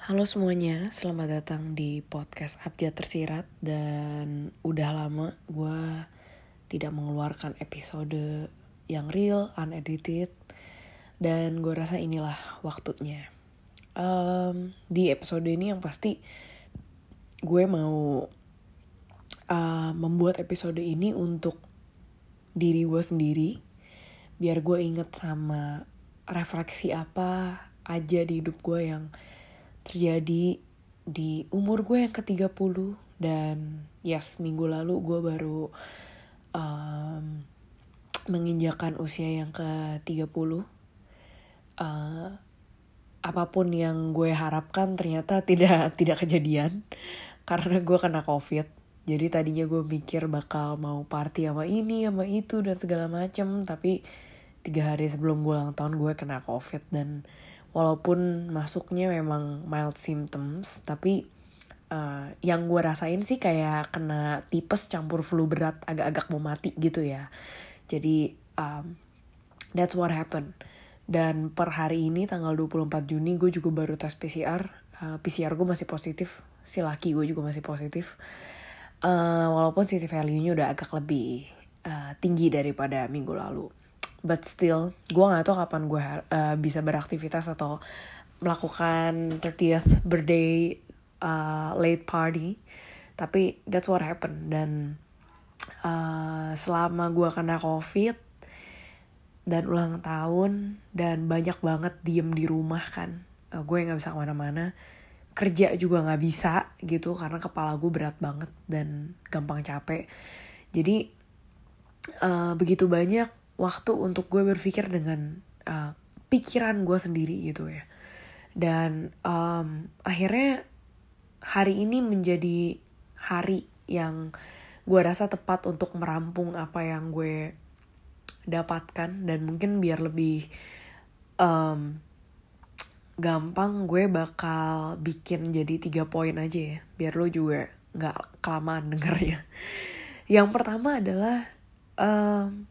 Halo semuanya, selamat datang di podcast Abjad Tersirat dan udah lama gue tidak mengeluarkan episode yang real, unedited dan gue rasa inilah waktunya. Um, di episode ini yang pasti gue mau uh, membuat episode ini untuk diri gue sendiri biar gue inget sama refleksi apa aja di hidup gue yang terjadi di umur gue yang ke-30 dan yes minggu lalu gue baru um, menginjakan usia yang ke-30 uh, apa pun yang gue harapkan ternyata tidak tidak kejadian karena gue kena covid. Jadi tadinya gue mikir bakal mau party sama ini sama itu dan segala macem tapi tiga hari sebelum gue ulang tahun gue kena covid. Dan walaupun masuknya memang mild symptoms tapi uh, yang gue rasain sih kayak kena tipes campur flu berat agak-agak mau mati gitu ya. Jadi um, that's what happened. Dan per hari ini tanggal 24 Juni gue juga baru tes PCR uh, PCR gue masih positif. Si laki gue juga masih positif. Uh, walaupun CT value-nya udah agak lebih uh, tinggi daripada minggu lalu but still gue nggak tahu kapan gue uh, bisa beraktivitas atau melakukan 30th birthday uh, late party. Tapi that's what happened. Dan uh, selama gue kena covid dan ulang tahun dan banyak banget diem di rumah kan uh, gue nggak bisa ke mana-mana kerja juga nggak bisa gitu karena kepala gue berat banget dan gampang capek. Jadi uh, begitu banyak waktu untuk gue berpikir dengan uh, pikiran gue sendiri gitu ya. Dan um, akhirnya hari ini menjadi hari yang gue rasa tepat untuk merampung apa yang gue dapatkan. Dan mungkin biar lebih um, gampang gue bakal bikin jadi tiga poin aja ya. Biar lo juga nggak kelamaan dengernya yang pertama adalah um,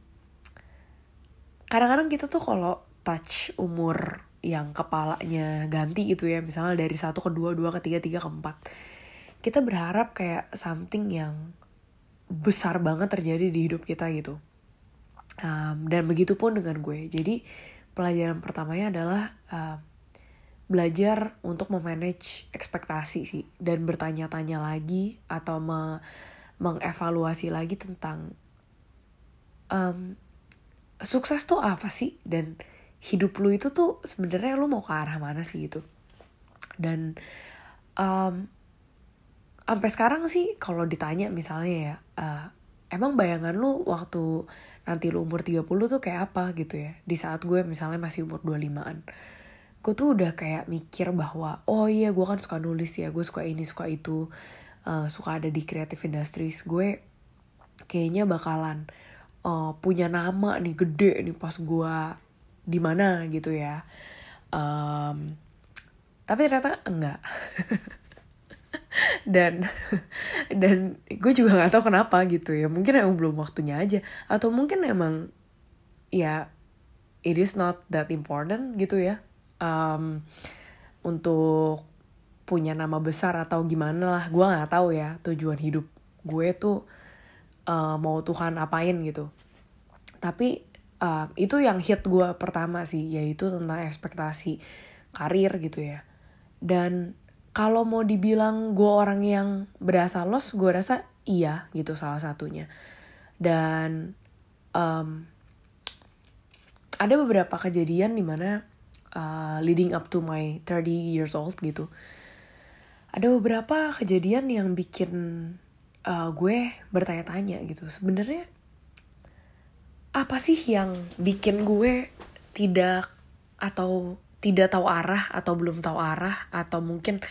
kadang-kadang kita tuh kalau touch umur yang kepalanya ganti gitu ya misalnya dari satu ke dua dua ke tiga tiga ke empat kita berharap kayak something yang besar banget terjadi di hidup kita gitu. Um, dan begitu pun dengan gue. Jadi pelajaran pertamanya adalah uh, belajar untuk memanage ekspektasi sih dan bertanya-tanya lagi atau me mengevaluasi lagi tentang um, sukses tuh apa sih? Dan hidup lu itu tuh sebenarnya lu mau ke arah mana sih gitu? Dan um, sampai sekarang sih kalau ditanya misalnya ya uh, emang bayangan lu waktu nanti lu umur 30 tuh kayak apa gitu ya? Di saat gue misalnya masih umur 25an gue tuh udah kayak mikir bahwa oh iya gue kan suka nulis ya gue suka ini suka itu uh, suka ada di creative industries gue kayaknya bakalan uh, punya nama nih gede nih pas gue di mana gitu ya. Um, tapi ternyata enggak. Dan dan gue juga nggak tahu kenapa gitu ya. Mungkin emang belum waktunya aja. Atau mungkin emang ya it is not that important gitu ya. Um, untuk punya nama besar atau gimana lah. Gue nggak tahu ya tujuan hidup gue tuh uh, mau Tuhan apain gitu. Tapi uh, itu yang hit gue pertama sih yaitu tentang ekspektasi karir gitu ya. Dan kalau mau dibilang gue orang yang berasa los gue rasa iya gitu salah satunya. Dan um, ada beberapa kejadian di mana uh, leading up to my 30 years old gitu. Ada beberapa kejadian yang bikin uh, gue bertanya-tanya gitu sebenarnya apa sih yang bikin gue tidak atau tidak tahu arah atau belum tahu arah atau mungkin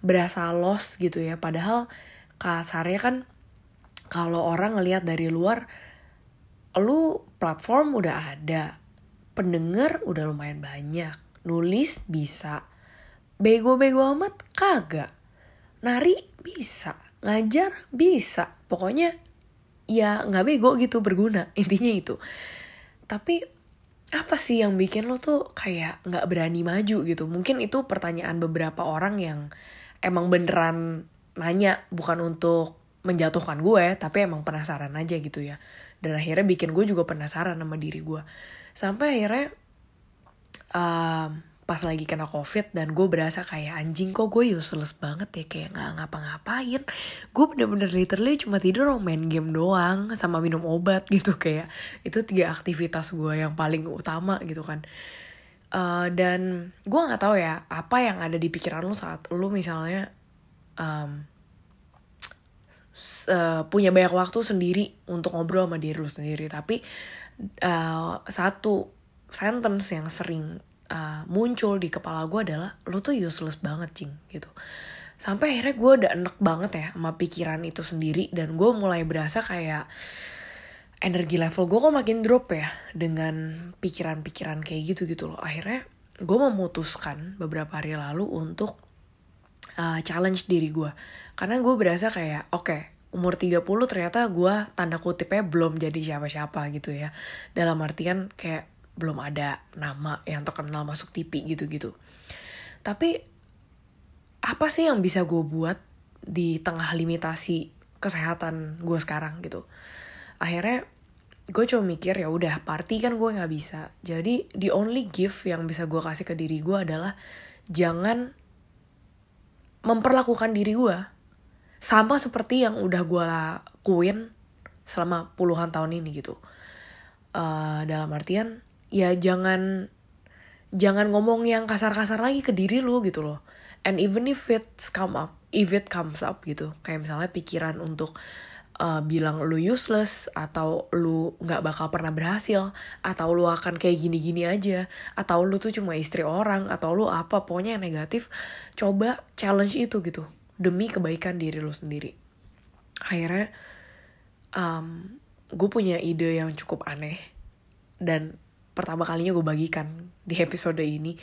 berasa lost gitu ya? Padahal kasarnya kan kalau orang ngelihat dari luar lu platform udah ada pendengar udah lumayan banyak nulis bisa. Bego-bego amat? Kagak. Nari bisa ngajar? Bisa. Pokoknya ya nggak bego gitu berguna. Intinya itu. Tapi apa sih yang bikin lo tuh kayak nggak berani maju gitu? Mungkin itu pertanyaan beberapa orang yang emang beneran nanya bukan untuk menjatuhkan gue tapi emang penasaran aja gitu ya. Dan akhirnya bikin gue juga penasaran sama diri gue. Sampai akhirnya um, pas lagi kena covid dan gue berasa kayak anjing kok gue useless banget ya? Kayak nggak ngapa-ngapain. Gue bener-bener literally cuma tidur main game doang sama minum obat gitu kayak itu tiga aktivitas gue yang paling utama gitu kan. Uh, dan gue nggak tahu ya apa yang ada di pikiran lo saat lo misalnya um, uh, punya banyak waktu sendiri untuk ngobrol sama diri lo sendiri. Tapi uh, satu sentence yang sering uh, muncul di kepala gue adalah lo tuh useless banget cing gitu. Sampai akhirnya gue udah enek banget ya sama pikiran itu sendiri dan gue mulai berasa kayak energi level gue kok makin drop ya dengan pikiran-pikiran kayak gitu gitu loh. Akhirnya gue memutuskan beberapa hari lalu untuk uh, challenge diri gue karena gue berasa kayak oke okay, umur 30 ternyata gue tanda kutipnya belum jadi siapa-siapa gitu ya. Dalam artian kayak belum ada nama yang terkenal masuk TV gitu-gitu. Tapi apa sih yang bisa gue buat di tengah limitasi kesehatan gue sekarang gitu? Akhirnya gue cuma mikir ya udah party kan gue nggak bisa. Jadi the only gift yang bisa gue kasih ke diri gue adalah jangan memperlakukan diri gue sama seperti yang udah gue lakuin selama puluhan tahun ini gitu. Uh, dalam artian ya jangan jangan ngomong yang kasar-kasar lagi ke diri lu gitu loh. And even if it come up if it comes up gitu. Kayak misalnya pikiran untuk uh, bilang lu useless atau lu nggak bakal pernah berhasil atau lu akan kayak gini-gini aja atau lu tuh cuma istri orang atau lu apa pokoknya yang negatif coba challenge itu gitu. Demi kebaikan diri lu sendiri. Akhirnya um, gue punya ide yang cukup aneh dan pertama kalinya gue bagikan di episode ini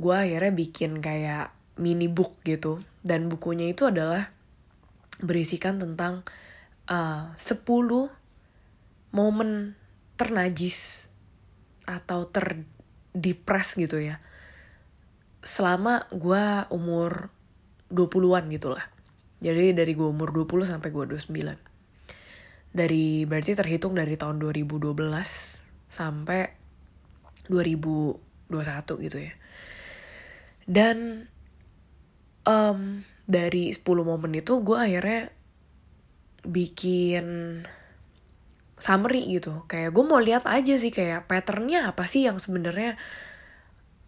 gue akhirnya bikin kayak mini book gitu. Dan bukunya itu adalah berisikan tentang uh, 10 momen ternajis atau terdepres gitu ya. Selama gue umur 20-an gitu lah jadi dari gue umur 20 sampai gue 29 dari berarti terhitung dari tahun 2012 sampai 2021 gitu ya. Dan um, dari 10 momen itu gue akhirnya bikin summary gitu. Kayak gue mau lihat aja sih kayak patternnya apa sih yang sebenarnya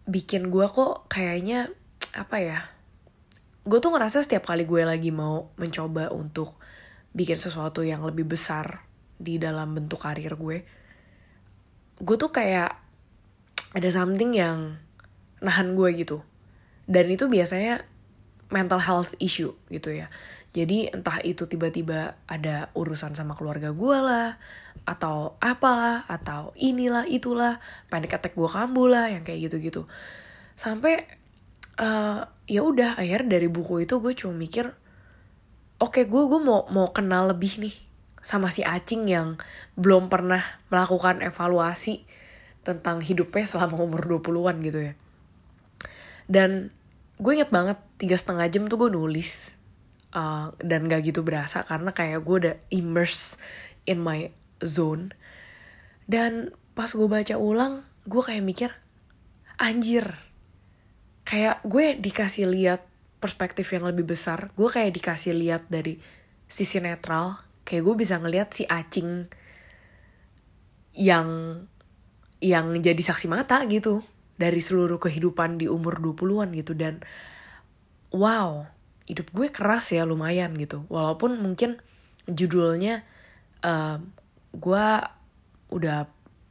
bikin gue kok kayaknya apa ya. Gue tuh ngerasa setiap kali gue lagi mau mencoba untuk bikin sesuatu yang lebih besar di dalam bentuk karir gue. Gue tuh kayak ada something yang nahan gue gitu. Dan itu biasanya mental health issue gitu ya. Jadi entah itu tiba-tiba ada urusan sama keluarga gue lah atau apalah atau inilah itulah panic attack gue kambuh lah yang kayak gitu-gitu. Sampai uh, ya udah akhir dari buku itu gue cuma mikir oke okay, gue gue mau mau kenal lebih nih sama si acing yang belum pernah melakukan evaluasi tentang hidupnya selama umur 20-an gitu ya. Dan gue inget banget tiga setengah jam tuh gue nulis uh, dan gak gitu berasa karena kayak gue udah immerse in my zone. Dan pas gue baca ulang, gue kayak mikir, anjir, kayak gue dikasih lihat perspektif yang lebih besar. Gue kayak dikasih lihat dari sisi netral, kayak gue bisa ngeliat si acing yang yang jadi saksi mata gitu dari seluruh kehidupan di umur 20-an gitu dan wow, hidup gue keras ya lumayan gitu. Walaupun mungkin judulnya uh, gue udah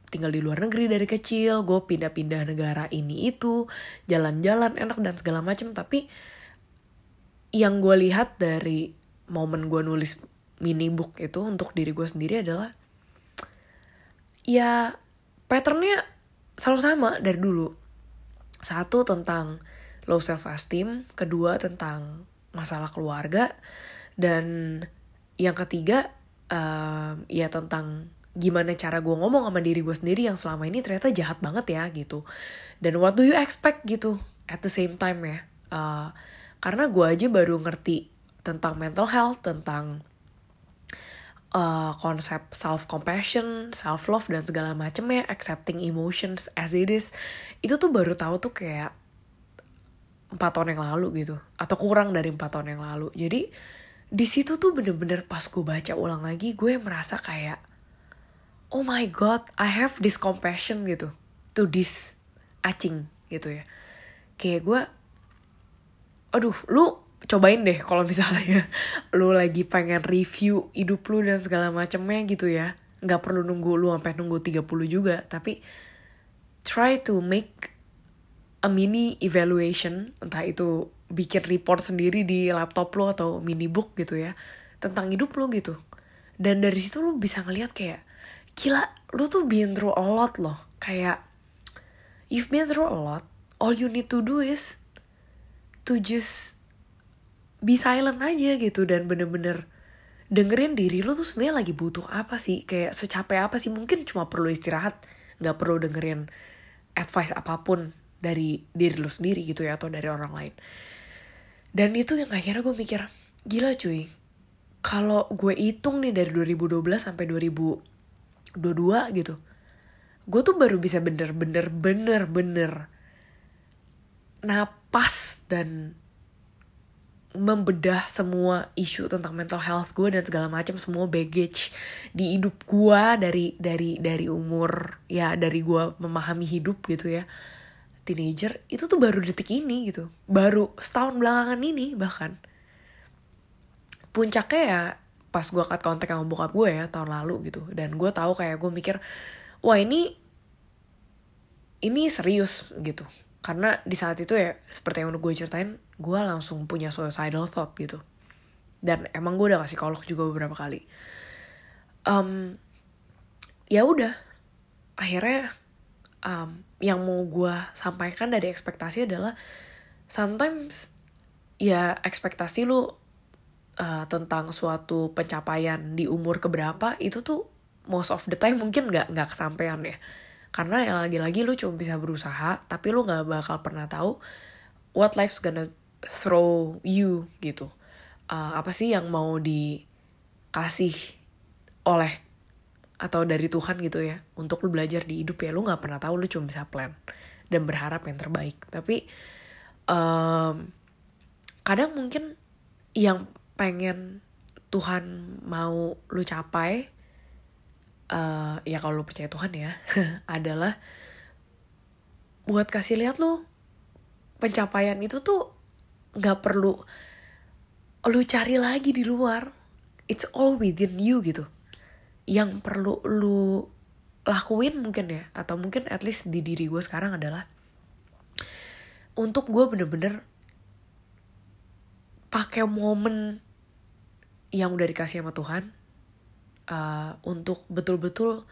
tinggal di luar negeri dari kecil, gue pindah-pindah negara ini itu, jalan-jalan enak dan segala macam, tapi yang gue lihat dari momen gue nulis mini book itu untuk diri gue sendiri adalah ya patternnya selalu sama dari dulu. Satu tentang low self esteem, kedua tentang masalah keluarga, dan yang ketiga uh, ya tentang gimana cara gue ngomong sama diri gue sendiri yang selama ini ternyata jahat banget ya gitu. Dan what do you expect gitu at the same time ya. Uh, karena gue aja baru ngerti tentang mental health tentang uh, konsep self compassion self love dan segala macamnya accepting emotions as it is itu tuh baru tahu tuh kayak empat tahun yang lalu gitu. Atau kurang dari empat tahun yang lalu. Jadi di situ tuh bener-bener pas gue baca ulang lagi gue merasa kayak oh my god I have this compassion gitu. To this acing gitu ya. Kayak gue aduh lu cobain deh kalau misalnya lu lagi pengen review hidup lu dan segala macamnya gitu ya. Nggak perlu nunggu lu sampai nunggu 30 juga tapi try to make a mini evaluation entah itu bikin report sendiri di laptop lo atau mini book gitu ya tentang hidup lo gitu. Dan dari situ lo bisa ngeliat kayak gila lu tuh been through a lot loh. Kayak you've been through a lot. All you need to do is to just be silent aja gitu dan bener-bener dengerin diri lu tuh sebenarnya lagi butuh apa sih? Kayak secapek apa sih? Mungkin cuma perlu istirahat nggak perlu dengerin advice apa pun dari diri lu sendiri gitu ya atau dari orang lain. Dan itu yang akhirnya gue mikir gila cuy. Kalau gue hitung nih dari 2012 sampai 2000 dua-dua gitu gue tuh baru bisa bener-bener bener-bener napas dan membedah semua isu tentang mental health gue dan segala macam semua baggage di hidup gue dari dari dari umur ya dari gue memahami hidup gitu ya. Teenager itu tuh baru detik ini gitu. Baru setahun belakangan ini bahkan. Puncaknya ya pas gue cut kontak sama bokap gue ya tahun lalu gitu. Dan gue tahu kayak gue mikir wah ini ini serius gitu karena di saat itu ya seperti yang udah gue ceritain gue langsung punya suicidal thought gitu. Dan emang gue udah kasih psikolog juga beberapa kali. Um, ya udah. Akhirnya um, yang mau gue sampaikan dari ekspektasi adalah sometimes ya ekspektasi lu uh, tentang suatu pencapaian di umur keberapa itu tuh most of the time mungkin nggak nggak kesampaian ya karena ya lagi-lagi lu cuma bisa berusaha tapi lu nggak bakal pernah tahu what life's gonna throw you gitu. Uh, apa sih yang mau dikasih oleh atau dari Tuhan gitu ya untuk lu belajar di hidup ya. Lu nggak pernah tahu lu cuma bisa plan dan berharap yang terbaik. Tapi um, kadang mungkin yang pengen Tuhan mau lu capai uh, ya kalau lu percaya Tuhan ya adalah buat kasih lihat lu pencapaian itu tuh nggak perlu lu cari lagi di luar. It's all within you gitu. Yang perlu lu lakuin mungkin ya atau mungkin at least di diri gue sekarang adalah untuk gue bener-bener pakai momen yang udah dikasih sama Tuhan uh, untuk betul-betul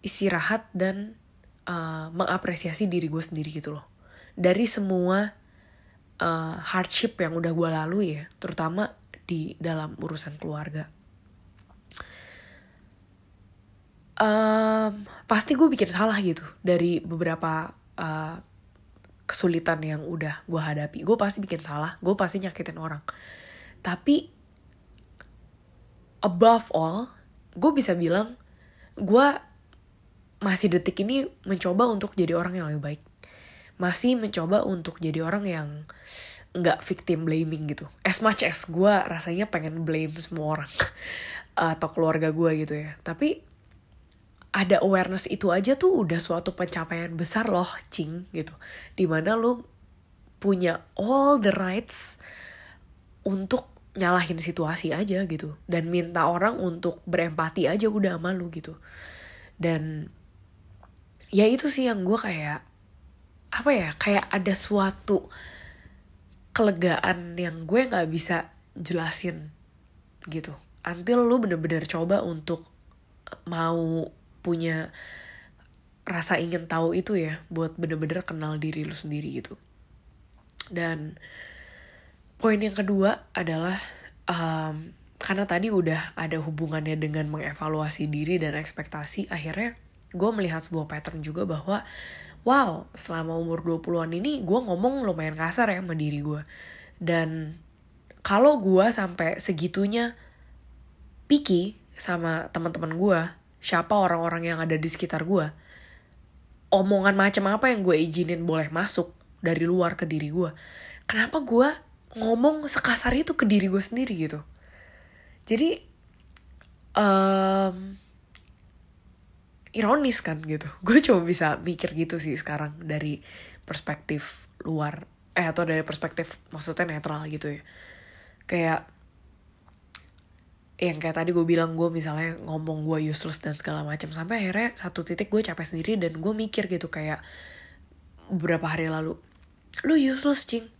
istirahat dan uh, mengapresiasi diri gue sendiri gitu loh. Dari semua uh, hardship yang udah gue lalui ya terutama di dalam urusan keluarga. Um, pasti gue bikin salah gitu dari beberapa uh, kesulitan yang udah gue hadapi. Gue pasti bikin salah gue pasti nyakitin orang. Tapi above all gue bisa bilang gue masih detik ini mencoba untuk jadi orang yang lebih baik. Masih mencoba untuk jadi orang yang nggak victim blaming gitu. As much as gue rasanya pengen blame semua orang atau keluarga gue gitu ya. Tapi ada awareness itu aja tuh udah suatu pencapaian besar loh cing gitu. Di mana lo punya all the rights untuk nyalahin situasi aja gitu. Dan minta orang untuk berempati aja udah sama lu gitu. Dan ya itu sih yang gue kayak apa ya kayak ada suatu kelegaan yang gue nggak bisa jelasin gitu. Until lu bener-bener coba untuk mau punya rasa ingin tahu itu ya buat bener-bener kenal diri lu sendiri gitu. Dan poin yang kedua adalah um, karena tadi udah ada hubungannya dengan mengevaluasi diri dan ekspektasi akhirnya gue melihat sebuah pattern juga bahwa wow selama umur 20-an ini gue ngomong lumayan kasar ya sama diri gue dan kalau gue sampai segitunya picky sama teman-teman gue siapa orang-orang yang ada di sekitar gue omongan macam apa yang gue izinin boleh masuk dari luar ke diri gue kenapa gue ngomong sekasar itu ke diri gue sendiri gitu. Jadi um, ironis kan gitu. Gue cuma bisa mikir gitu sih sekarang dari perspektif luar eh atau dari perspektif maksudnya netral gitu ya. Kayak yang kayak tadi gue bilang gue misalnya ngomong gue useless dan segala macam sampai akhirnya satu titik gue capek sendiri dan gue mikir gitu kayak beberapa hari lalu lu useless cing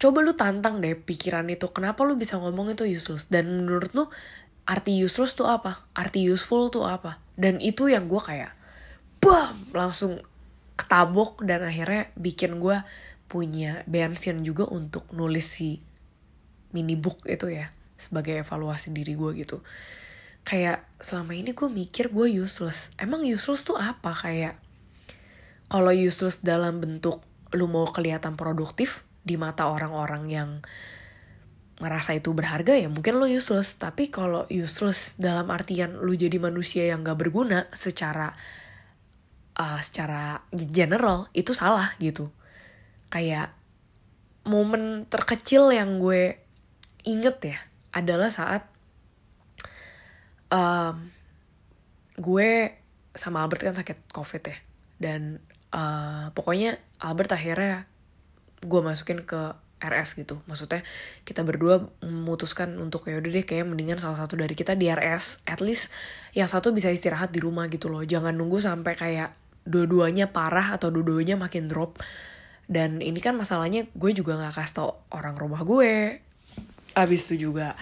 coba lu tantang deh pikiran itu kenapa lu bisa ngomong itu useless? Dan menurut lu arti useless tuh apa? Arti useful tuh apa? Dan itu yang gue kayak bam! Langsung ketabok dan akhirnya bikin gue punya bensin juga untuk nulis si mini book itu ya sebagai evaluasi diri gue gitu. Kayak selama ini gue mikir gue useless. Emang useless tuh apa? Kayak kalau useless dalam bentuk lu mau kelihatan produktif di mata orang-orang yang ngerasa itu berharga ya mungkin lo useless. Tapi kalau useless dalam artian lo jadi manusia yang gak berguna secara uh, secara general itu salah gitu. Kayak momen terkecil yang gue inget ya adalah saat um, gue sama Albert kan sakit covid ya. Dan uh, pokoknya Albert akhirnya gue masukin ke RS gitu. Maksudnya kita berdua memutuskan untuk ya udah deh kayak mendingan salah satu dari kita di RS at least yang satu bisa istirahat di rumah gitu loh. Jangan nunggu sampai kayak dua-duanya parah atau dua-duanya makin drop. Dan ini kan masalahnya gue juga nggak kasih tau orang rumah gue. Abis itu juga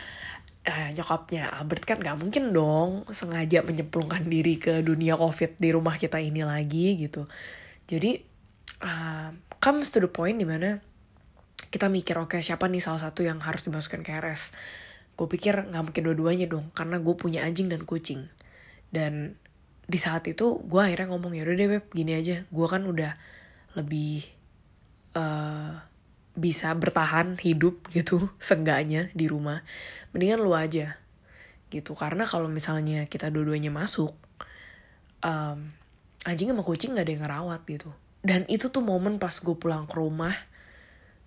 eh, nyokapnya Albert kan nggak mungkin dong sengaja menyemplungkan diri ke dunia covid di rumah kita ini lagi gitu. Jadi uh, comes to the point di mana kita mikir oke okay, siapa nih salah satu yang harus dimasukkan ke RS gue pikir nggak mungkin dua-duanya dong karena gue punya anjing dan kucing. Dan di saat itu gue akhirnya ngomong ya udah deh beb gini aja. Gue kan udah lebih uh, bisa bertahan hidup gitu senggaknya di rumah. Mendingan lu aja gitu. Karena kalau misalnya kita dua-duanya masuk um, anjing sama kucing gak ada yang ngerawat gitu dan itu tuh momen pas gue pulang ke rumah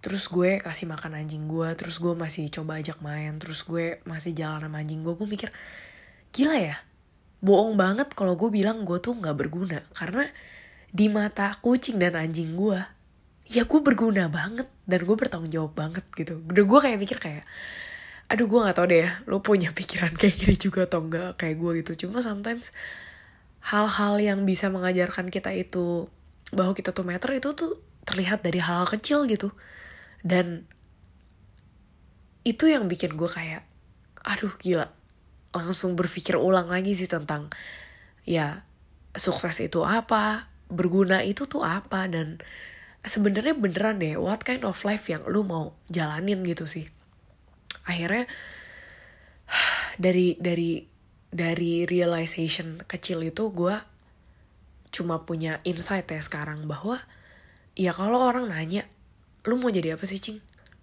terus gue kasih makan anjing gue terus gue masih coba ajak main terus gue masih jalan sama anjing gue gue mikir gila ya bohong banget kalau gue bilang gue tuh nggak berguna. Karena di mata kucing dan anjing gue ya gue berguna banget dan gue bertanggung jawab banget gitu. Udah gue kayak mikir kayak aduh gue nggak tau deh ya lo punya pikiran kayak gini juga atau enggak kayak gue gitu. Cuma sometimes hal-hal yang bisa mengajarkan kita itu bahwa kita tuh meter itu tuh terlihat dari hal, -hal kecil gitu. Dan itu yang bikin gue kayak aduh gila. Langsung berpikir ulang lagi sih tentang ya sukses itu apa berguna itu tuh apa dan sebenarnya beneran deh what kind of life yang lu mau jalanin gitu sih. Akhirnya dari dari dari realization kecil itu gue cuma punya insight ya sekarang bahwa ya kalau orang nanya lu mau jadi apa sih cing?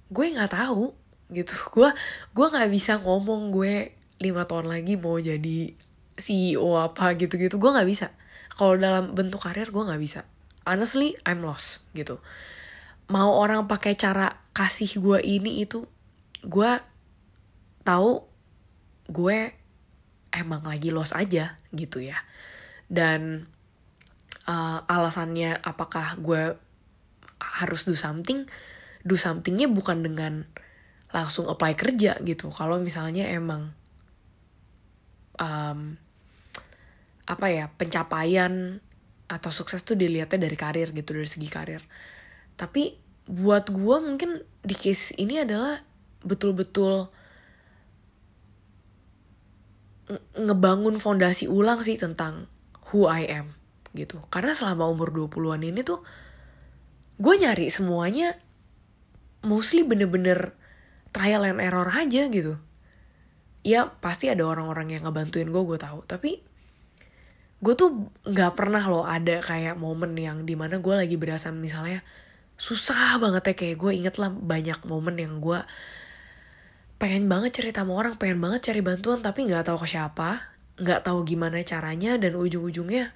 Gue nggak tahu gitu. Gue gue nggak bisa ngomong gue lima tahun lagi mau jadi CEO apa gitu gitu gue nggak bisa. Kalau dalam bentuk karir gue nggak bisa. Honestly I'm lost gitu. Mau orang pakai cara kasih gue ini itu gue tahu gue emang lagi lost aja gitu ya. Dan uh, alasannya apakah gue harus do something do somethingnya bukan dengan langsung apply kerja gitu. Kalau misalnya emang um, apa ya pencapaian atau sukses tuh dilihatnya dari karir gitu dari segi karir. Tapi buat gue mungkin di case ini adalah betul-betul ngebangun fondasi ulang sih tentang who I am gitu. Karena selama umur 20-an ini tuh gue nyari semuanya mostly bener-bener trial and error aja gitu. Ya pasti ada orang-orang yang ngebantuin gue gue tahu. Tapi gue tuh nggak pernah loh ada kayak momen yang di mana gue lagi berasa misalnya susah banget ya. Kayak gue inget lah banyak momen yang gue pengen banget cerita sama orang pengen banget cari bantuan tapi nggak tahu ke siapa nggak tahu gimana caranya dan ujung-ujungnya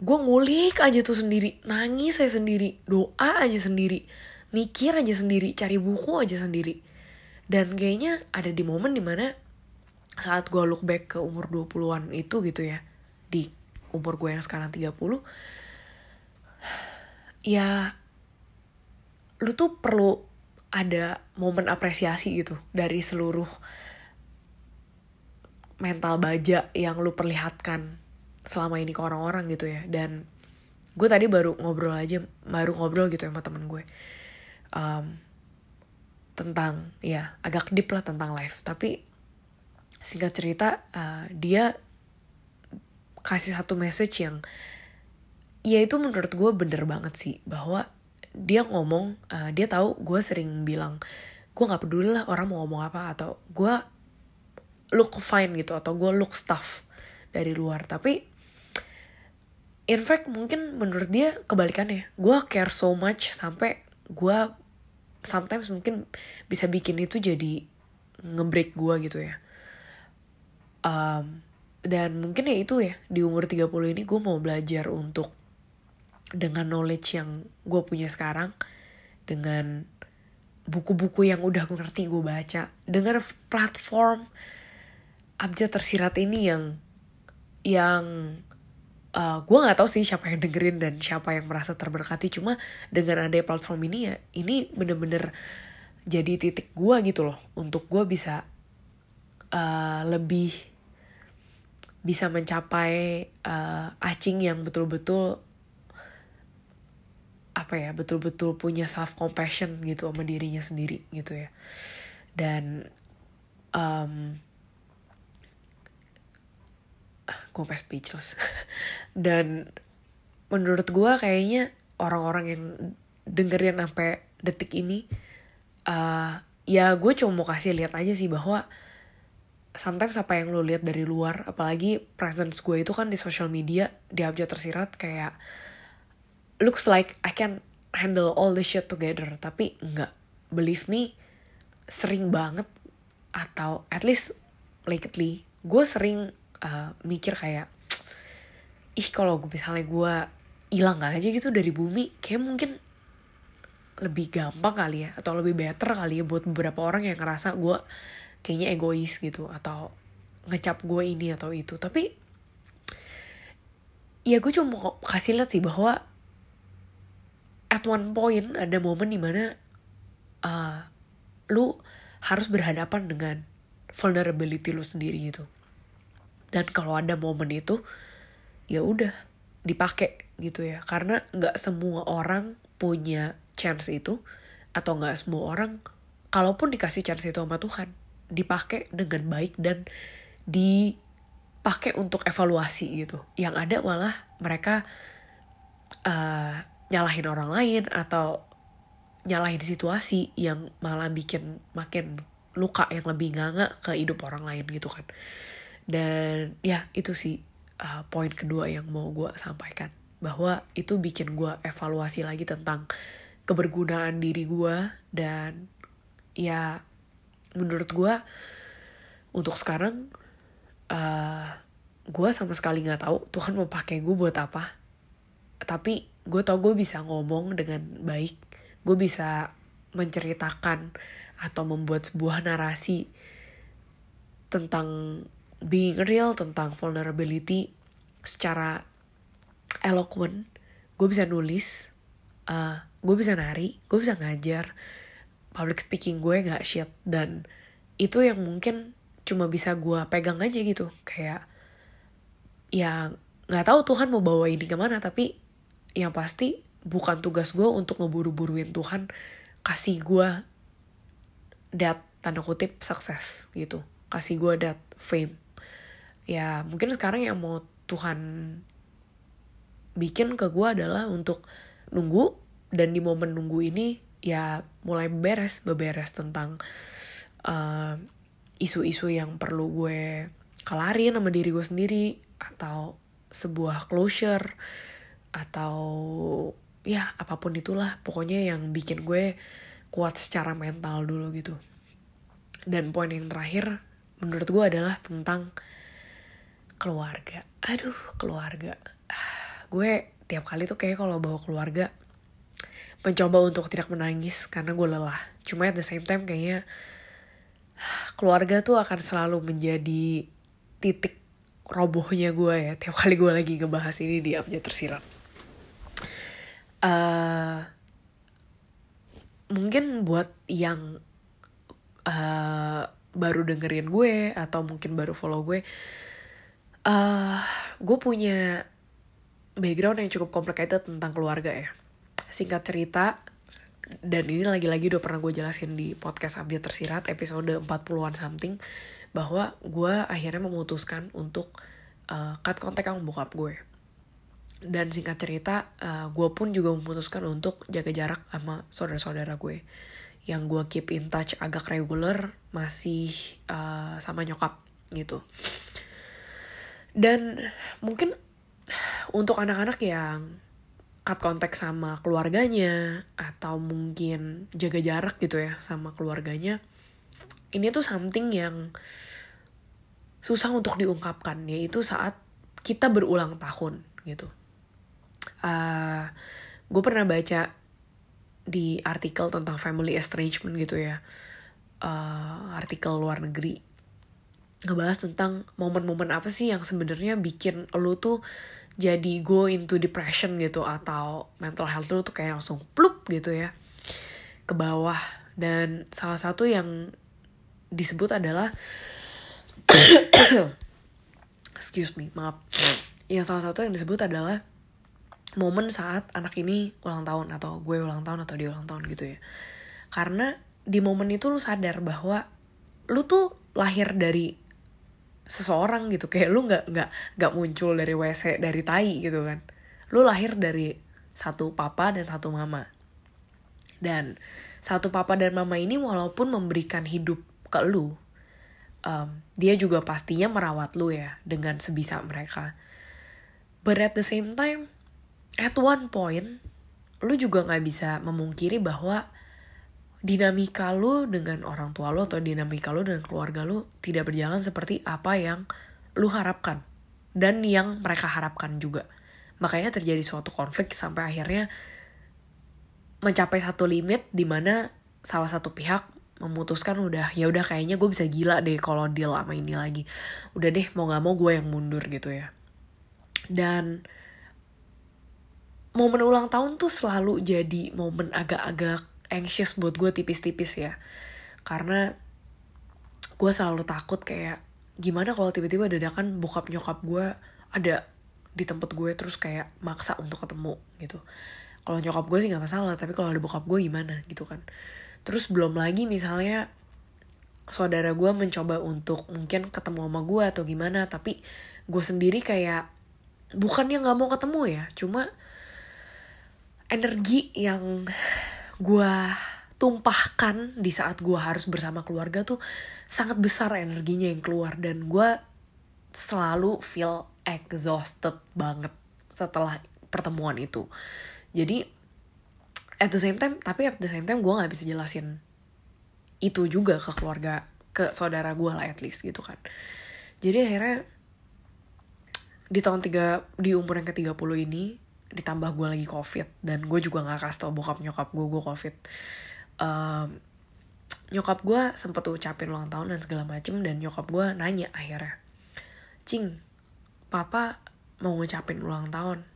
gue ngulik aja tuh sendiri nangis saya sendiri doa aja sendiri mikir aja sendiri cari buku aja sendiri. Dan kayaknya ada di momen di mana saat gue look back ke umur 20-an itu gitu ya di umur gue yang sekarang 30 ya lu tuh perlu ada momen apresiasi gitu dari seluruh mental baja yang lu perlihatkan selama ini ke orang-orang gitu ya. Dan gue tadi baru ngobrol aja baru ngobrol gitu ya sama temen gue. Um, tentang ya agak deep lah tentang life. Tapi singkat cerita uh, dia kasih satu message yang ya itu menurut gue bener banget sih. Bahwa dia ngomong uh, dia tahu gue sering bilang gue nggak peduli lah orang mau ngomong apa atau gue look fine gitu atau gue look stuff dari luar. Tapi in fact mungkin menurut dia kebalikannya. Gue care so much sampai gue sometimes mungkin bisa bikin itu jadi ngebreak gue gitu ya. Um, dan mungkin ya itu ya di umur 30 ini gue mau belajar untuk dengan knowledge yang gue punya sekarang dengan buku-buku yang udah gue ngerti gue baca dengan platform abjad tersirat ini yang yang uh, gue nggak tahu sih siapa yang dengerin dan siapa yang merasa terberkati. Cuma dengan ada platform ini ya ini bener-bener jadi titik gue gitu loh. Untuk gue bisa uh, lebih bisa mencapai uh, acing yang betul-betul apa ya betul-betul punya self compassion gitu sama dirinya sendiri gitu ya. Dan um, gue pas speechless. Dan menurut gue kayaknya orang-orang yang dengerin sampai detik ini uh, ya gue cuma mau kasih lihat aja sih bahwa sometimes apa yang lo lihat dari luar apalagi presence gue itu kan di social media di abjad tersirat kayak looks like I can handle all the shit together. Tapi enggak believe me sering banget atau at least lately gue sering uh, mikir kayak ih kalau misalnya gue hilang aja gitu dari bumi kayak mungkin lebih gampang kali ya atau lebih better kali ya buat beberapa orang yang ngerasa gue kayaknya egois gitu atau ngecap gue ini atau itu. Tapi ya gue cuma mau kasih lihat sih bahwa at one point ada momen di mana uh, lu harus berhadapan dengan vulnerability lu sendiri gitu dan kalau ada momen itu ya udah dipakai gitu ya karena nggak semua orang punya chance itu atau nggak semua orang kalaupun dikasih chance itu sama Tuhan dipakai dengan baik dan dipakai untuk evaluasi gitu. Yang ada malah mereka uh, nyalahin orang lain atau nyalahin situasi yang malah bikin makin luka yang lebih nganga ke hidup orang lain gitu kan. Dan ya itu sih uh, poin kedua yang mau gue sampaikan. Bahwa itu bikin gue evaluasi lagi tentang kebergunaan diri gue dan ya menurut gue untuk sekarang uh, eh, gue sama sekali nggak tahu Tuhan mau pakai gue buat apa tapi gue tau gue bisa ngomong dengan baik gue bisa menceritakan atau membuat sebuah narasi tentang being real tentang vulnerability secara eloquent. Gue bisa nulis uh, gue bisa nari gue bisa ngajar. Public speaking gue nggak shit. Dan itu yang mungkin cuma bisa gue pegang aja gitu. Kayak ya nggak tahu Tuhan mau bawa ini ke mana tapi yang pasti bukan tugas gue untuk ngeburu-buruin Tuhan kasih gue dat tanda kutip sukses gitu. Kasih gue dat fame ya mungkin sekarang yang mau Tuhan bikin ke gue adalah untuk nunggu dan di momen nunggu ini ya mulai beres beberes tentang uh, isu-isu yang perlu gue kelarin sama diri gue sendiri atau sebuah closure atau ya apa pun itulah pokoknya yang bikin gue kuat secara mental dulu gitu. Dan poin yang terakhir menurut gue adalah tentang keluarga. Aduh keluarga. Gue tiap kali tuh kayak kalau bawa keluarga mencoba untuk tidak menangis karena gue lelah. Cuma at the same time kayaknya keluarga tuh akan selalu menjadi titik robohnya gue ya. Tiap kali gue lagi ngebahas ini di abjad tersirat. Uh, mungkin buat yang uh, baru dengerin gue atau mungkin baru follow gue uh, gue punya background yang cukup complicated tentang keluarga ya. Singkat cerita dan ini lagi-lagi udah pernah gue jelasin di podcast Abdi Tersirat episode 40-an something bahwa gue akhirnya memutuskan untuk uh, cut kontak sama bokap gue. Dan singkat cerita uh, gue pun juga memutuskan untuk jaga jarak sama saudara-saudara gue. Yang gue keep in touch agak regular masih uh, sama nyokap gitu dan mungkin untuk anak-anak yang cut kontak sama keluarganya atau mungkin jaga jarak gitu ya sama keluarganya ini tuh something yang susah untuk diungkapkan yaitu saat kita berulang tahun gitu. Uh, ah, gue pernah baca di artikel tentang family estrangement gitu ya. Uh, artikel luar negeri ngebahas tentang momen-momen apa sih yang sebenarnya bikin lo tuh jadi go into depression gitu atau mental health lu tuh kayak langsung plup gitu ya ke bawah. Dan salah satu yang disebut adalah excuse me maaf. Yang salah satu yang disebut adalah momen saat anak ini ulang tahun atau gue ulang tahun atau dia ulang tahun gitu ya. Karena di momen itu lu sadar bahwa lu tuh lahir dari seseorang gitu. Kayak lu nggak nggak nggak muncul dari wc dari tai gitu kan. Lu lahir dari satu papa dan satu mama. Dan satu papa dan mama ini walaupun memberikan hidup ke lu um, dia juga pastinya merawat lu ya dengan sebisa mereka. But at the same time at one point lu juga nggak bisa memungkiri bahwa dinamika lu dengan orang tua lu atau dinamika lu dengan keluarga lu tidak berjalan seperti apa yang lu harapkan dan yang mereka harapkan juga. Makanya terjadi suatu konflik sampai akhirnya mencapai satu limit di mana salah satu pihak memutuskan udah ya udah kayaknya gue bisa gila deh kalau deal sama ini lagi udah deh mau nggak mau gue yang mundur gitu ya dan momen ulang tahun tuh selalu jadi momen agak-agak anxious buat gue tipis-tipis ya. Karena gue selalu takut kayak gimana kalau tiba-tiba dadakan bokap nyokap gue ada di tempat gue terus kayak maksa untuk ketemu gitu. Kalau nyokap gue sih nggak masalah tapi kalau ada bokap gue gimana gitu kan. Terus belum lagi misalnya saudara gue mencoba untuk mungkin ketemu sama gue atau gimana tapi gue sendiri kayak bukannya nggak mau ketemu ya cuma energi yang gue tumpahkan di saat gue harus bersama keluarga tuh sangat besar energinya yang keluar. Dan gue selalu feel exhausted banget setelah pertemuan itu. Jadi at the same time tapi at the same time gue nggak bisa jelasin itu juga ke keluarga ke saudara gue lah at least gitu kan. Jadi akhirnya di tahun tiga di umur yang ke 30 ini ditambah gue lagi covid dan gue juga nggak kasih tau bokap nyokap gue gue covid. Um, nyokap gue sempet ucapin ulang tahun dan segala macem dan nyokap gue nanya akhirnya cing papa mau ngucapin ulang tahun?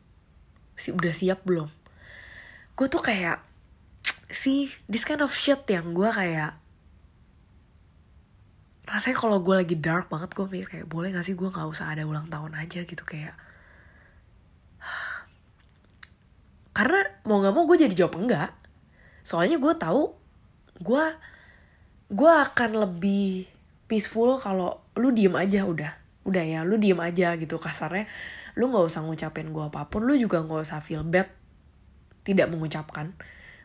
Si udah siap belum? Gue tuh kayak si this kind of shit yang gue kayak rasanya kalau gue lagi dark banget gue mikir kayak boleh gak sih gue nggak usah ada ulang tahun aja? Gitu kayak karena mau nggak mau gue jadi jawab enggak. Soalnya gue tahu gue gue akan lebih peaceful kalau lu diem aja udah. Udah ya lu diem aja gitu kasarnya. Lu nggak usah ngucapin gue apa pun lu juga nggak usah feel bad tidak mengucapkan.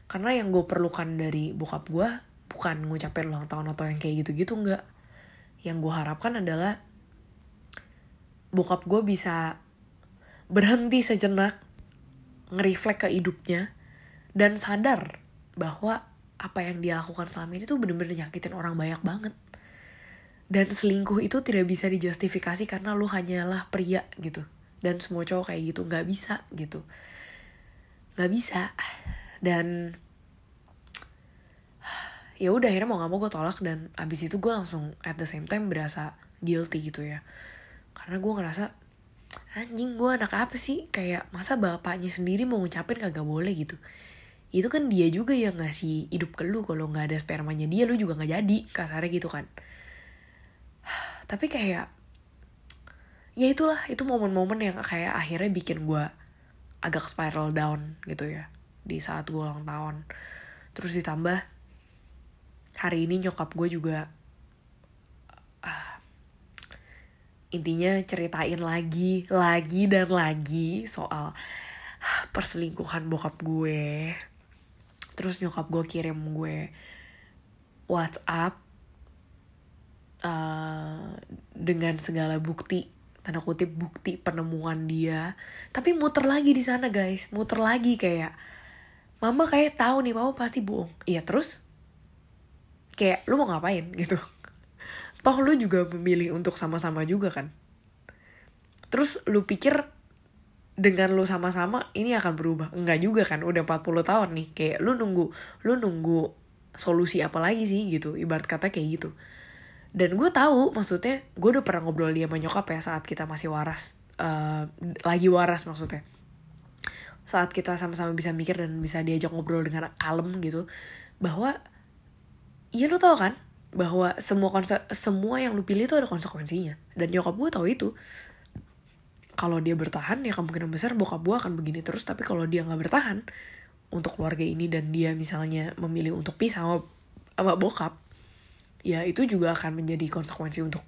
Karena yang gue perlukan dari bokap gue bukan ngucapin ulang tahun atau yang kayak gitu-gitu enggak. Yang gue harapkan adalah bokap gue bisa berhenti sejenak ngereflek ke hidupnya dan sadar bahwa apa yang dia lakukan selama ini tuh bener-bener nyakitin orang banyak banget. Dan selingkuh itu tidak bisa dijustifikasi karena lu hanyalah pria gitu. Dan semua cowok kayak gitu nggak bisa gitu. Nggak bisa. Dan ya udah akhirnya mau nggak mau gue tolak dan abis itu gue langsung at the same time berasa guilty gitu ya. Karena gue ngerasa anjing gue anak apa sih? Kayak masa bapaknya sendiri mau ngucapin kagak boleh gitu. Itu kan dia juga yang ngasih hidup ke lu kalau nggak ada spermanya dia lu juga nggak jadi kasarnya gitu kan. Tapi kayak ya itulah itu momen-momen yang kayak akhirnya bikin gue agak spiral down gitu ya di saat gue ulang tahun. Terus ditambah hari ini nyokap gue juga uh, intinya ceritain lagi lagi dan lagi soal uh, perselingkuhan bokap gue. Terus nyokap gue kirim gue WhatsApp uh, dengan segala bukti tanda kutip bukti penemuan dia. Tapi muter lagi di sana guys. Muter lagi kayak mama kayak tahu nih mama pasti bohong. Iya terus? Kayak lu mau ngapain? Gitu toh lu juga memilih untuk sama-sama juga kan? Terus lu pikir dengan lu sama-sama ini akan berubah? Enggak juga kan? Udah 40 tahun nih kayak lu nunggu lu nunggu solusi apa lagi sih gitu? Ibarat kata kayak gitu. Dan gue tahu maksudnya gue udah pernah ngobrol dia sama nyokap ya saat kita masih waras. Uh, lagi waras maksudnya. Saat kita sama-sama bisa mikir dan bisa diajak ngobrol dengan kalem gitu bahwa Iya lu tau kan bahwa semua konse semua yang lu pilih itu ada konsekuensinya. Dan nyokap gue tahu itu. Kalau dia bertahan ya kemungkinan besar bokap gue akan begini terus. Tapi kalau dia nggak bertahan untuk keluarga ini dan dia misalnya memilih untuk pisah sama, sama bokap ya itu juga akan menjadi konsekuensi untuk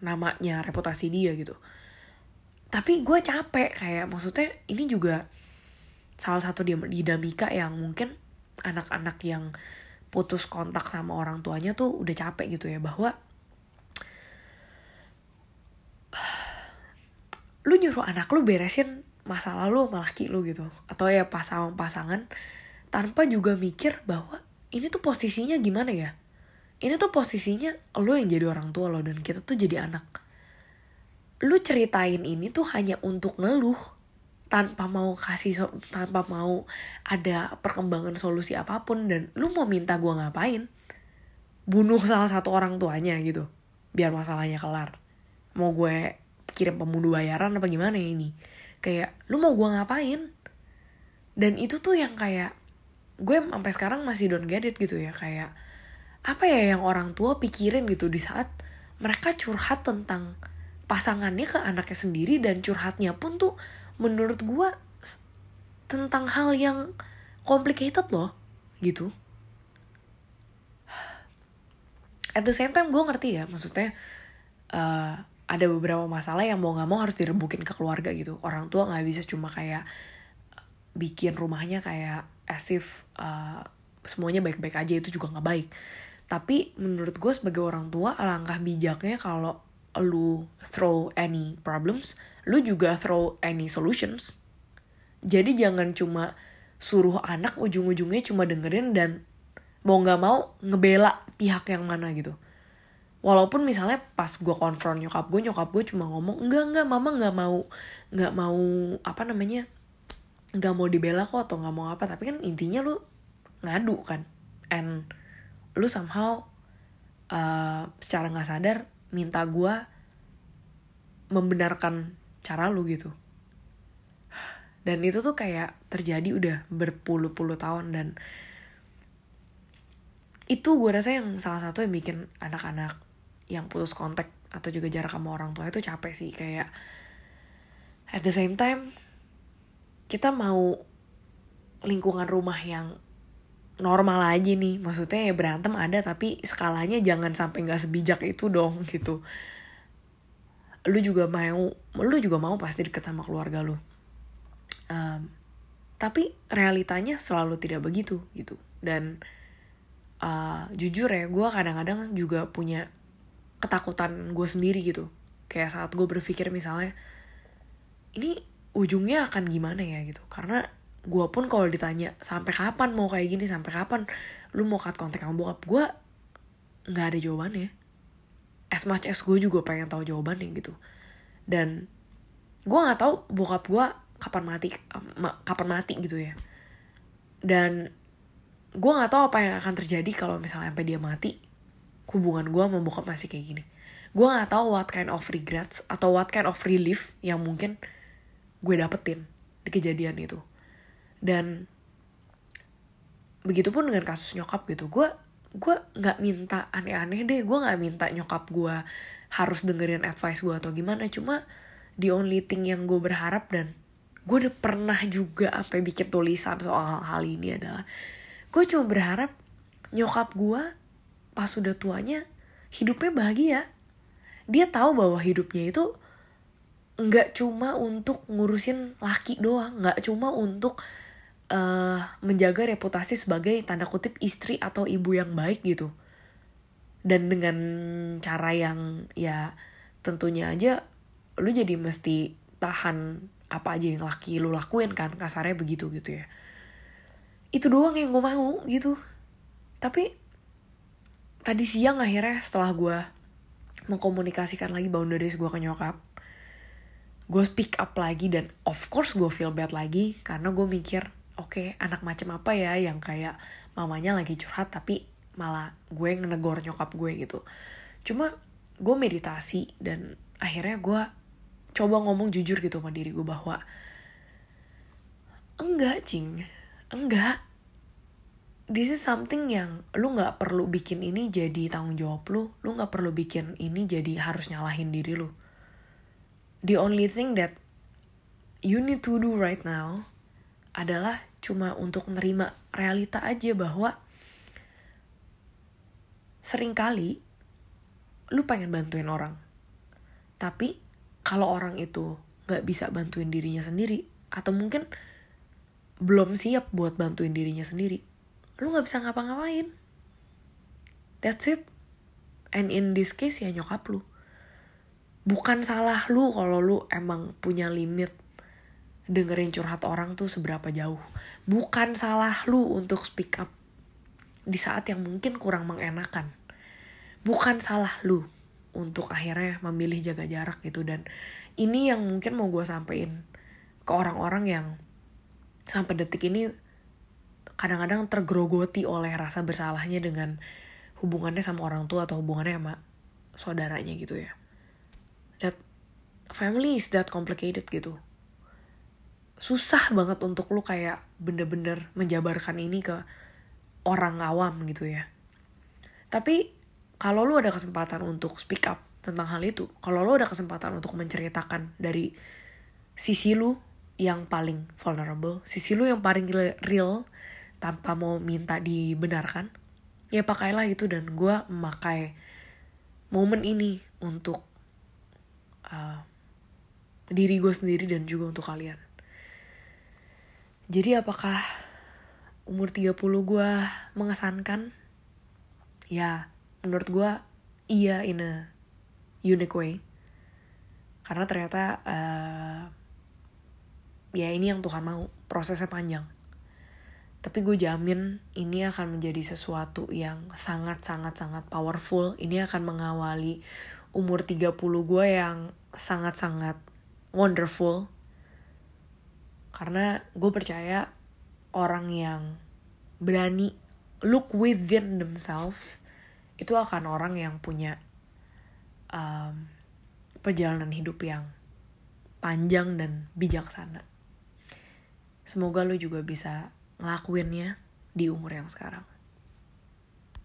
namanya reputasi dia gitu. Tapi gue capek kayak maksudnya ini juga salah satu dinamika yang mungkin anak-anak yang putus kontak sama orang tuanya tuh udah capek gitu ya bahwa lu nyuruh anak lu beresin masa lalu sama laki lu gitu atau ya pasangan pasangan tanpa juga mikir bahwa ini tuh posisinya gimana ya? Ini tuh posisinya lu yang jadi orang tua lo dan kita tuh jadi anak. Lu ceritain ini tuh hanya untuk ngeluh tanpa mau kasih so, tanpa mau ada perkembangan solusi apa pun dan lu mau minta gue ngapain? Bunuh salah satu orang tuanya gitu biar masalahnya kelar. Mau gue kirim pembunuh bayaran apa gimana ini? Kayak lu mau gue ngapain? Dan itu tuh yang kayak gue sampai sekarang masih don't get it gitu ya kayak apa ya yang orang tua pikirin gitu di saat mereka curhat tentang pasangannya ke anaknya sendiri dan curhatnya pun tuh menurut gue tentang hal yang complicated loh gitu. At the same time gue ngerti ya maksudnya uh, ada beberapa masalah yang mau nggak mau harus direbukin ke keluarga gitu. Orang tua nggak bisa cuma kayak bikin rumahnya kayak as if uh, semuanya baik-baik aja itu juga nggak baik. Tapi menurut gue sebagai orang tua alangkah bijaknya kalau lu throw any problems lu juga throw any solutions. Jadi jangan cuma suruh anak ujung-ujungnya cuma dengerin dan mau nggak mau ngebela pihak yang mana gitu. Walaupun misalnya pas gue konfront nyokap gue, nyokap gue cuma ngomong enggak enggak mama nggak mau nggak mau apa namanya nggak mau dibela kok atau nggak mau apa tapi kan intinya lu ngadu kan and lu somehow uh, secara nggak sadar minta gue membenarkan cara lu gitu. Dan itu tuh kayak terjadi udah berpuluh-puluh tahun dan itu gue rasa yang salah satu yang bikin anak-anak yang putus kontak atau juga jarak sama orang tua itu capek sih kayak at the same time kita mau lingkungan rumah yang normal aja nih. Maksudnya ya berantem ada tapi skalanya jangan sampai nggak sebijak itu dong gitu. Lu juga mau lu juga mau pasti deket sama keluarga lu. Um, tapi realitanya selalu tidak begitu gitu. Dan uh, jujur ya gue kadang-kadang juga punya ketakutan gue sendiri gitu. Kayak saat gue berpikir misalnya ini ujungnya akan gimana ya? Gitu. Karena gue pun kalau ditanya sampai kapan mau kayak gini? Sampai kapan lu mau cut kontak sama bokap? Gue nggak ada jawabannya. As much as gue juga pengen tahu jawabannya gitu. Dan gue nggak tahu bokap gue kapan mati kapan mati gitu ya. Dan gue nggak tahu apa yang akan terjadi kalau misalnya sampai dia mati hubungan gue sama bokap masih kayak gini. Gue nggak tahu what kind of regrets atau what kind of relief yang mungkin gue dapetin di kejadian itu dan begitupun dengan kasus nyokap gitu gue gue nggak minta aneh-aneh deh gue nggak minta nyokap gue harus dengerin advice gue atau gimana. Cuma the only thing yang gue berharap dan gue udah pernah juga apa bikin tulisan soal hal ini adalah gue cuma berharap nyokap gue pas udah tuanya hidupnya bahagia. Dia tahu bahwa hidupnya itu nggak cuma untuk ngurusin laki doang nggak cuma untuk uh, menjaga reputasi sebagai tanda kutip istri atau ibu yang baik gitu. Dan dengan cara yang ya tentunya aja lu jadi mesti tahan apa aja yang laki lu lakuin kan kasarnya begitu gitu ya. Itu doang yang gue mau gitu. Tapi tadi siang akhirnya setelah gue mengkomunikasikan lagi boundaries gue ke nyokap gue speak up lagi dan of course gue feel bad lagi karena gue mikir oke okay, anak macam apa ya yang kayak mamanya lagi curhat tapi malah gue ngenegor nyokap gue gitu. Cuma gue meditasi dan akhirnya gue coba ngomong jujur gitu sama diri gue bahwa enggak cing. Enggak. This is something yang lu nggak perlu bikin ini jadi tanggung jawab lu. Lu nggak perlu bikin ini jadi harus nyalahin diri lu. The only thing that you need to do right now adalah cuma untuk nerima realita aja bahwa sering kali lu pengen bantuin orang. Tapi kalau orang itu gak bisa bantuin dirinya sendiri atau mungkin belum siap buat bantuin dirinya sendiri, lu gak bisa ngapa-ngapain. That's it. And in this case ya nyokap lu. Bukan salah lu kalau lu emang punya limit dengerin curhat orang tuh seberapa jauh. Bukan salah lu untuk speak up di saat yang mungkin kurang mengenakan. Bukan salah lu untuk akhirnya memilih jaga jarak gitu dan ini yang mungkin mau gue sampein ke orang-orang yang sampai detik ini kadang-kadang tergrogoti oleh rasa bersalahnya dengan hubungannya sama orang tua atau hubungannya sama saudaranya gitu ya. That family is that complicated gitu susah banget untuk lu kayak bener-bener menjabarkan ini ke orang awam gitu ya. Tapi kalau lu ada kesempatan untuk speak up tentang hal itu, kalau lu ada kesempatan untuk menceritakan dari sisi lu yang paling vulnerable, sisi lu yang paling real tanpa mau minta dibenarkan, ya pakailah itu dan gue memakai momen ini untuk uh, diri gue sendiri dan juga untuk kalian. Jadi apakah umur 30 gue mengesankan? Ya, menurut gue iya in a unique way. Karena ternyata uh, ya ini yang Tuhan mau, prosesnya panjang. Tapi gue jamin ini akan menjadi sesuatu yang sangat-sangat-sangat powerful. Ini akan mengawali umur 30 gue yang sangat-sangat wonderful karena gue percaya orang yang berani look within themselves itu akan orang yang punya um, perjalanan hidup yang panjang dan bijaksana. Semoga lo juga bisa ngelakuinnya di umur yang sekarang.